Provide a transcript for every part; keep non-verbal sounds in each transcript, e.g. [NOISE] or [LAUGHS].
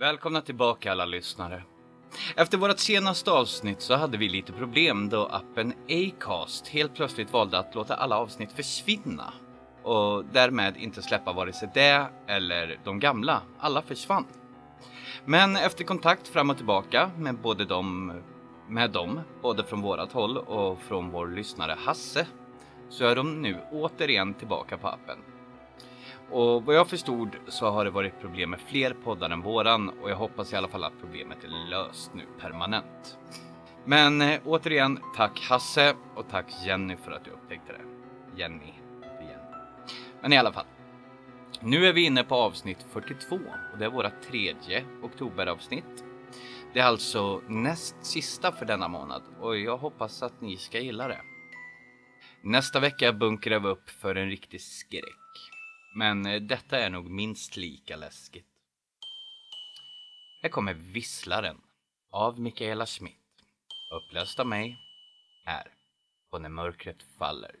Välkomna tillbaka alla lyssnare. Efter vårt senaste avsnitt så hade vi lite problem då appen Acast helt plötsligt valde att låta alla avsnitt försvinna och därmed inte släppa vare sig det eller de gamla. Alla försvann. Men efter kontakt fram och tillbaka med både dem, med dem, både från vårat håll och från vår lyssnare Hasse, så är de nu återigen tillbaka på appen. Och vad jag förstod så har det varit problem med fler poddar än våran och jag hoppas i alla fall att problemet är löst nu permanent. Men eh, återigen, tack Hasse och tack Jenny för att du upptäckte det. Jenny, inte Jenny. Men i alla fall. Nu är vi inne på avsnitt 42 och det är våra tredje oktoberavsnitt. Det är alltså näst sista för denna månad och jag hoppas att ni ska gilla det. Nästa vecka bunkrar vi upp för en riktig skräck. Men eh, detta är nog minst lika läskigt. Här kommer Visslaren av Mikaela Schmidt. Uppläst av mig här på När mörkret faller.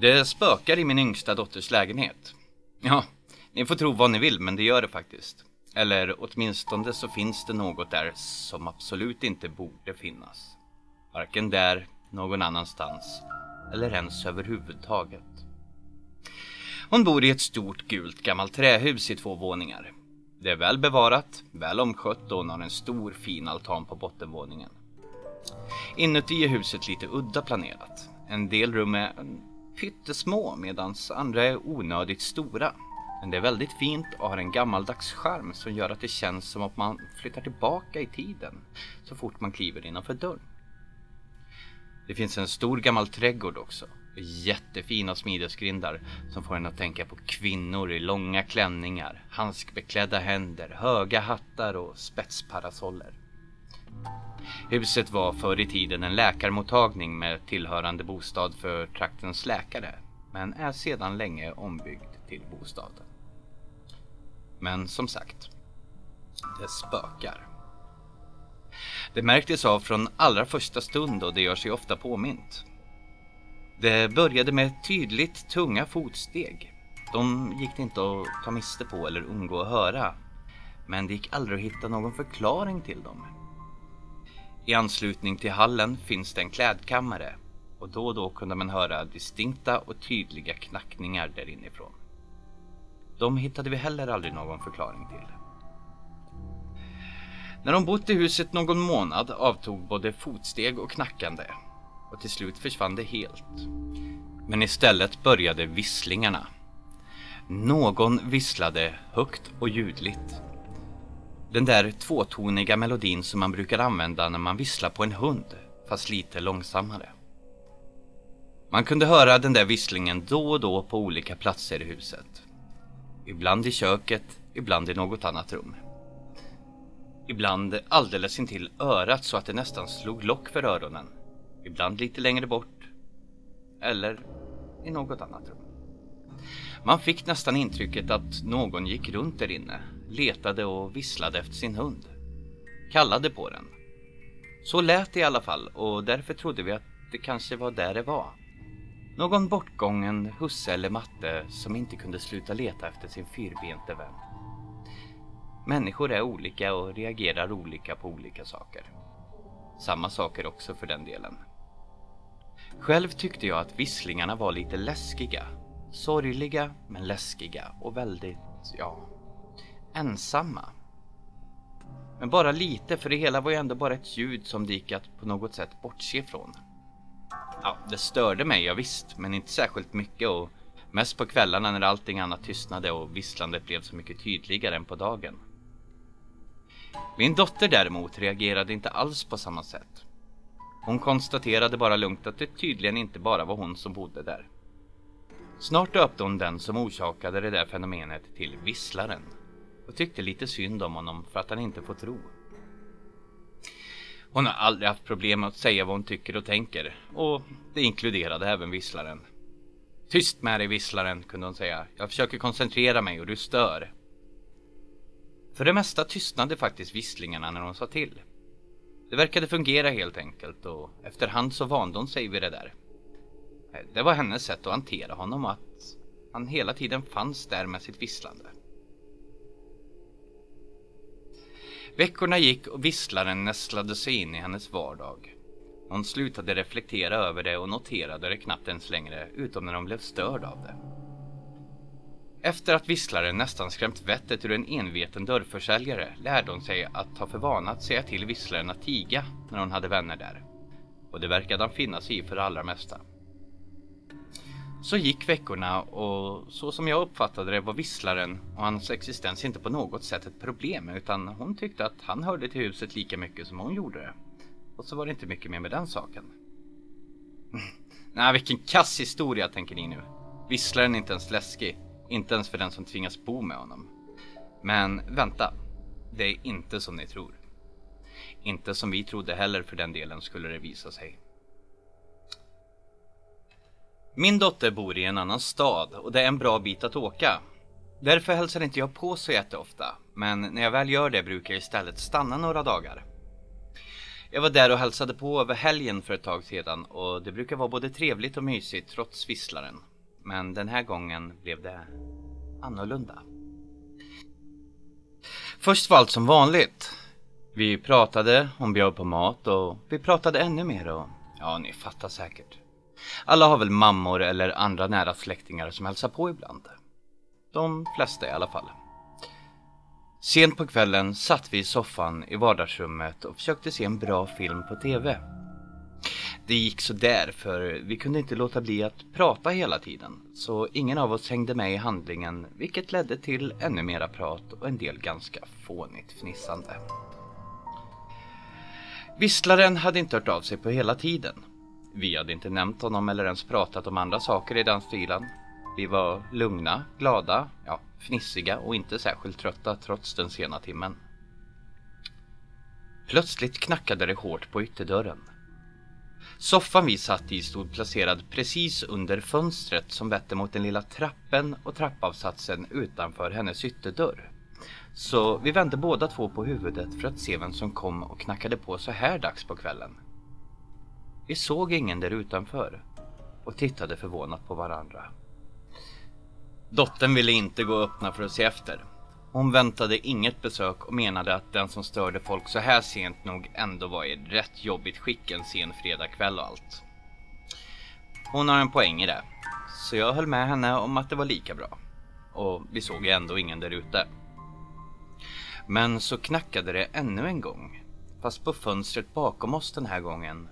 Det spökar i min yngsta dotters lägenhet. Ja, ni får tro vad ni vill, men det gör det faktiskt. Eller åtminstone så finns det något där som absolut inte borde finnas. Varken där, någon annanstans eller ens överhuvudtaget. Hon bor i ett stort gult gammalt trähus i två våningar. Det är väl bevarat, väl omskött och hon har en stor fin altan på bottenvåningen. Inuti är huset lite udda planerat. En del rum är pyttesmå medan andra är onödigt stora. Men det är väldigt fint och har en gammaldags charm som gör att det känns som att man flyttar tillbaka i tiden så fort man kliver innanför dörren. Det finns en stor gammal trädgård också. Jättefina smidesgrindar som får en att tänka på kvinnor i långa klänningar, handskbeklädda händer, höga hattar och spetsparasoller. Huset var förr i tiden en läkarmottagning med tillhörande bostad för traktens läkare, men är sedan länge ombyggd till bostad. Men som sagt, det spökar. Det märktes av från allra första stund och det gör sig ofta påmint. Det började med tydligt tunga fotsteg. De gick det inte att ta miste på eller undgå att höra. Men det gick aldrig att hitta någon förklaring till dem. I anslutning till hallen finns det en klädkammare och då och då kunde man höra distinkta och tydliga knackningar där inifrån. De hittade vi heller aldrig någon förklaring till. När de bott i huset någon månad avtog både fotsteg och knackande och till slut försvann det helt. Men istället började visslingarna. Någon visslade högt och ljudligt den där tvåtoniga melodin som man brukar använda när man visslar på en hund, fast lite långsammare. Man kunde höra den där visslingen då och då på olika platser i huset. Ibland i köket, ibland i något annat rum. Ibland alldeles intill örat så att det nästan slog lock för öronen. Ibland lite längre bort. Eller i något annat rum. Man fick nästan intrycket att någon gick runt där inne letade och visslade efter sin hund. Kallade på den. Så lät det i alla fall och därför trodde vi att det kanske var där det var. Någon bortgången husse eller matte som inte kunde sluta leta efter sin fyrbente vän. Människor är olika och reagerar olika på olika saker. Samma saker också för den delen. Själv tyckte jag att visslingarna var lite läskiga. Sorgliga men läskiga och väldigt, ja, ensamma. Men bara lite, för det hela var ju ändå bara ett ljud som det gick att på något sätt bortse ifrån. Ja, det störde mig, ja, visst, men inte särskilt mycket och mest på kvällarna när allting annat tystnade och visslandet blev så mycket tydligare än på dagen. Min dotter däremot reagerade inte alls på samma sätt. Hon konstaterade bara lugnt att det tydligen inte bara var hon som bodde där. Snart döpte hon den som orsakade det där fenomenet till Visslaren och tyckte lite synd om honom för att han inte får tro. Hon har aldrig haft problem med att säga vad hon tycker och tänker och det inkluderade även Visslaren. Tyst med dig Visslaren, kunde hon säga. Jag försöker koncentrera mig och du stör. För det mesta tystnade faktiskt visslingarna när hon sa till. Det verkade fungera helt enkelt och efterhand så vande hon sig vid det där. Det var hennes sätt att hantera honom och att han hela tiden fanns där med sitt visslande. Veckorna gick och visslaren nästlade sig in i hennes vardag. Hon slutade reflektera över det och noterade det knappt ens längre, utom när hon blev störd av det. Efter att visslaren nästan skrämt vettet ur en enveten dörrförsäljare lärde hon sig att ta för vana att säga till visslaren att tiga när hon hade vänner där. Och det verkade han finna sig i för det allra mesta. Så gick veckorna och så som jag uppfattade det var visslaren och hans existens inte på något sätt ett problem utan hon tyckte att han hörde till huset lika mycket som hon gjorde det. Och så var det inte mycket mer med den saken. [LAUGHS] Nej, vilken kass historia tänker ni nu. Visslaren är inte ens läskig. Inte ens för den som tvingas bo med honom. Men vänta. Det är inte som ni tror. Inte som vi trodde heller för den delen skulle det visa sig. Min dotter bor i en annan stad och det är en bra bit att åka. Därför hälsar inte jag på så jätteofta, men när jag väl gör det brukar jag istället stanna några dagar. Jag var där och hälsade på över helgen för ett tag sedan och det brukar vara både trevligt och mysigt trots visslaren. Men den här gången blev det annorlunda. Först var allt som vanligt. Vi pratade, hon bjöd på mat och vi pratade ännu mer och ja, ni fattar säkert. Alla har väl mammor eller andra nära släktingar som hälsar på ibland. De flesta i alla fall. Sent på kvällen satt vi i soffan i vardagsrummet och försökte se en bra film på TV. Det gick så där för vi kunde inte låta bli att prata hela tiden. Så ingen av oss hängde med i handlingen vilket ledde till ännu mera prat och en del ganska fånigt fnissande. Visslaren hade inte hört av sig på hela tiden. Vi hade inte nämnt honom eller ens pratat om andra saker i den stilen. Vi var lugna, glada, ja, fnissiga och inte särskilt trötta trots den sena timmen. Plötsligt knackade det hårt på ytterdörren. Soffan vi satt i stod placerad precis under fönstret som vette mot den lilla trappen och trappavsatsen utanför hennes ytterdörr. Så vi vände båda två på huvudet för att se vem som kom och knackade på så här dags på kvällen. Vi såg ingen där utanför och tittade förvånat på varandra. Dottern ville inte gå och öppna för att se efter. Hon väntade inget besök och menade att den som störde folk så här sent nog ändå var i rätt jobbigt skick en sen fredagkväll och allt. Hon har en poäng i det. Så jag höll med henne om att det var lika bra. Och vi såg ju ändå ingen där ute. Men så knackade det ännu en gång. Fast på fönstret bakom oss den här gången.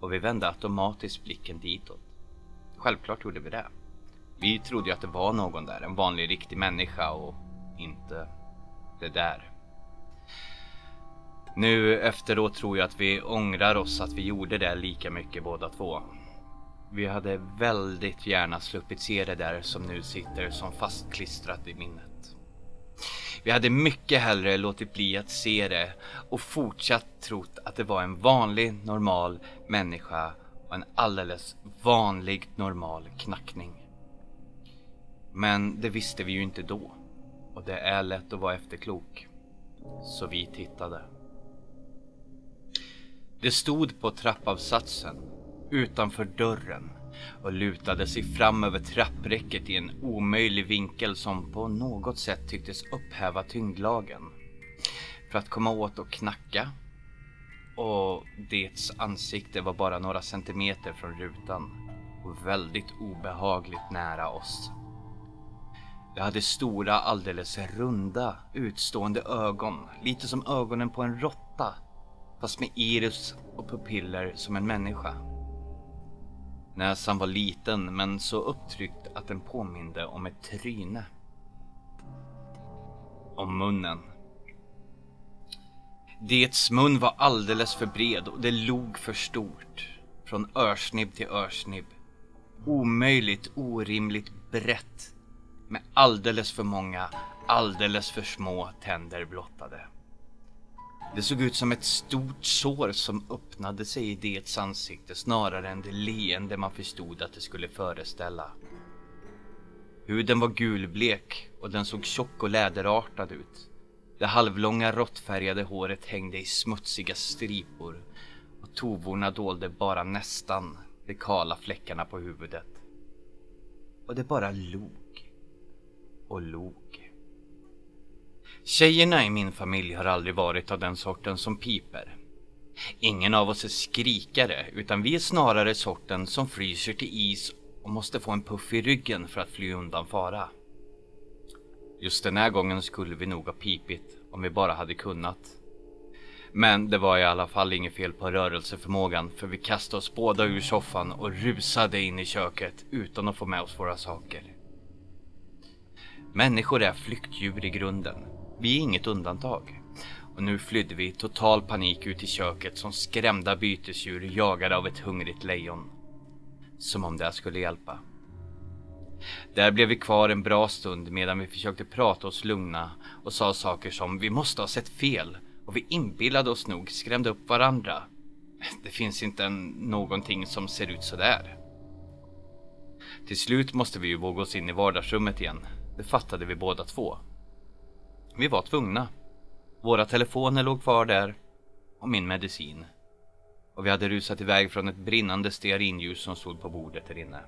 Och vi vände automatiskt blicken ditåt. Självklart gjorde vi det. Vi trodde ju att det var någon där, en vanlig riktig människa och inte det där. Nu efteråt tror jag att vi ångrar oss att vi gjorde det lika mycket båda två. Vi hade väldigt gärna sluppit se det där som nu sitter som fastklistrat i minnet. Vi hade mycket hellre låtit bli att se det och fortsatt trott att det var en vanlig normal människa och en alldeles vanlig normal knackning. Men det visste vi ju inte då. Och det är lätt att vara efterklok. Så vi tittade. Det stod på trappavsatsen utanför dörren och lutade sig fram över trappräcket i en omöjlig vinkel som på något sätt tycktes upphäva tyngdlagen. För att komma åt och knacka. Och dets ansikte var bara några centimeter från rutan och väldigt obehagligt nära oss. Det hade stora, alldeles runda, utstående ögon. Lite som ögonen på en råtta. Fast med iris och pupiller som en människa. Näsan var liten men så upptryckt att den påminde om ett tryne. Om munnen. Dets mun var alldeles för bred och det log för stort. Från örsnibb till örsnibb. omöjligt, orimligt brett med alldeles för många, alldeles för små tänder blottade. Det såg ut som ett stort sår som öppnade sig i dets ansikte snarare än det leende man förstod att det skulle föreställa. Huden var gulblek och den såg tjock och läderartad ut. Det halvlånga råttfärgade håret hängde i smutsiga stripor och tovorna dolde bara nästan de kala fläckarna på huvudet. Och det bara log och log. Tjejerna i min familj har aldrig varit av den sorten som piper. Ingen av oss är skrikare utan vi är snarare sorten som fryser till is och måste få en puff i ryggen för att fly undan fara. Just den här gången skulle vi nog ha pipit om vi bara hade kunnat. Men det var i alla fall inget fel på rörelseförmågan för vi kastade oss båda ur soffan och rusade in i köket utan att få med oss våra saker. Människor är flyktdjur i grunden. Vi är inget undantag. Och nu flydde vi i total panik ut i köket som skrämda bytesdjur jagade av ett hungrigt lejon. Som om det skulle hjälpa. Där blev vi kvar en bra stund medan vi försökte prata oss lugna och sa saker som vi måste ha sett fel och vi inbillade oss nog skrämde upp varandra. Det finns inte en, någonting som ser ut sådär. Till slut måste vi ju våga oss in i vardagsrummet igen. Det fattade vi båda två. Vi var tvungna. Våra telefoner låg kvar där och min medicin. Och vi hade rusat iväg från ett brinnande stearinljus som stod på bordet där inne.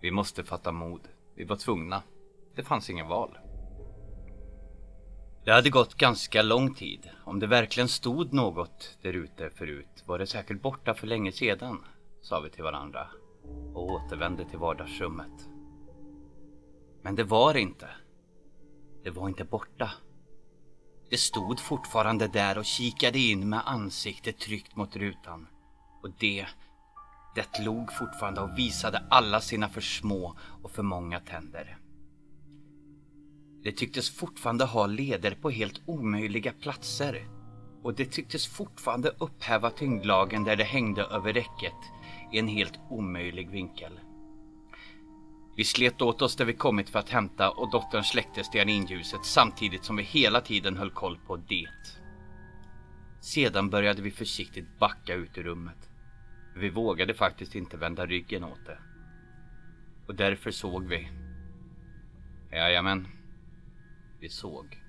Vi måste fatta mod. Vi var tvungna. Det fanns ingen val. Det hade gått ganska lång tid. Om det verkligen stod något där ute förut var det säkert borta för länge sedan, sa vi till varandra och återvände till vardagsrummet. Men det var det inte. Det var inte borta. Det stod fortfarande där och kikade in med ansiktet tryckt mot rutan. Och det, det log fortfarande och visade alla sina för små och för många tänder. Det tycktes fortfarande ha leder på helt omöjliga platser. Och det tycktes fortfarande upphäva tyngdlagen där det hängde över räcket i en helt omöjlig vinkel. Vi slet åt oss där vi kommit för att hämta och dottern släckte stearinljuset samtidigt som vi hela tiden höll koll på det. Sedan började vi försiktigt backa ut ur rummet. Vi vågade faktiskt inte vända ryggen åt det. Och därför såg vi. Jajamän. Vi såg.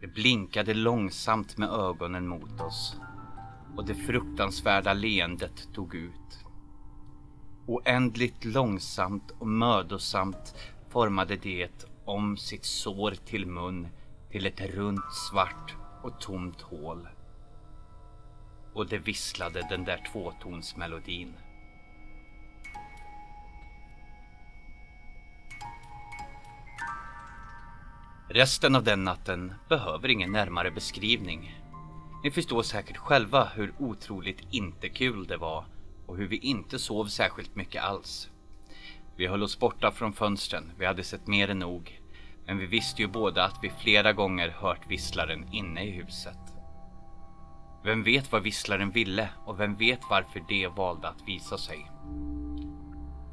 Det blinkade långsamt med ögonen mot oss. Och det fruktansvärda leendet tog ut. Oändligt långsamt och mödosamt formade det om sitt sår till mun till ett runt svart och tomt hål. Och det visslade den där tvåtonsmelodin. Resten av den natten behöver ingen närmare beskrivning. Ni förstår säkert själva hur otroligt inte kul det var och hur vi inte sov särskilt mycket alls. Vi höll oss borta från fönstren, vi hade sett mer än nog. Men vi visste ju båda att vi flera gånger hört visslaren inne i huset. Vem vet vad visslaren ville och vem vet varför det valde att visa sig.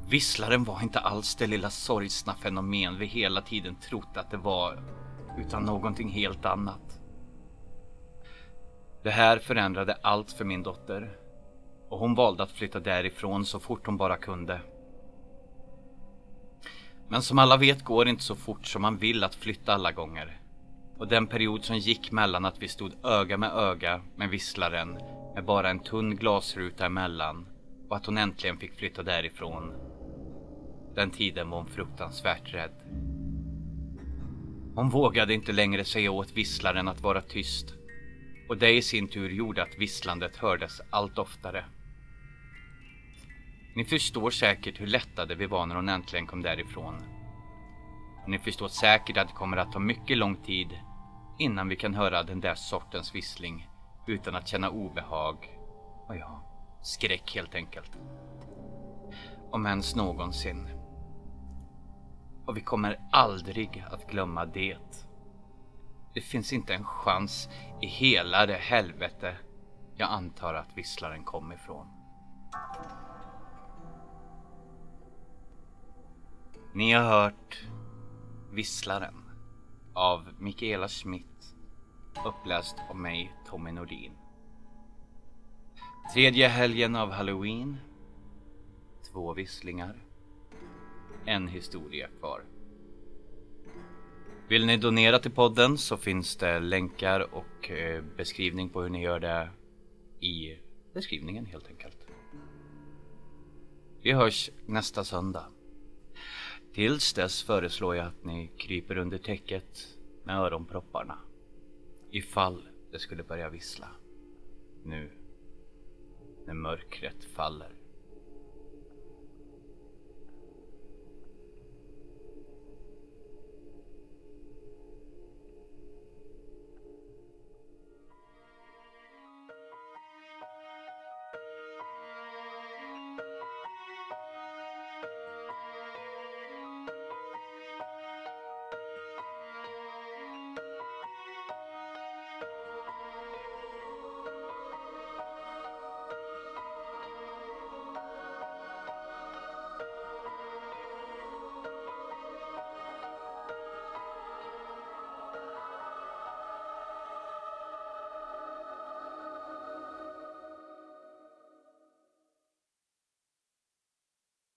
Visslaren var inte alls det lilla sorgsna fenomen vi hela tiden trott att det var, utan någonting helt annat. Det här förändrade allt för min dotter och hon valde att flytta därifrån så fort hon bara kunde. Men som alla vet går det inte så fort som man vill att flytta alla gånger. Och den period som gick mellan att vi stod öga med öga med visslaren med bara en tunn glasruta emellan och att hon äntligen fick flytta därifrån. Den tiden var hon fruktansvärt rädd. Hon vågade inte längre säga åt visslaren att vara tyst och det i sin tur gjorde att visslandet hördes allt oftare. Ni förstår säkert hur lättade vi var när hon äntligen kom därifrån. Och ni förstår säkert att det kommer att ta mycket lång tid innan vi kan höra den där sortens vissling utan att känna obehag och ja, skräck helt enkelt. Om ens någonsin. Och vi kommer aldrig att glömma det. Det finns inte en chans i hela det helvete jag antar att visslaren kom ifrån. Ni har hört Visslaren av Mikaela Schmidt uppläst av mig, Tommy Nordin. Tredje helgen av Halloween. Två visslingar. En historia kvar. Vill ni donera till podden så finns det länkar och eh, beskrivning på hur ni gör det i beskrivningen helt enkelt. Vi hörs nästa söndag. Tills dess föreslår jag att ni kryper under täcket med öronpropparna. Ifall det skulle börja vissla. Nu när mörkret faller.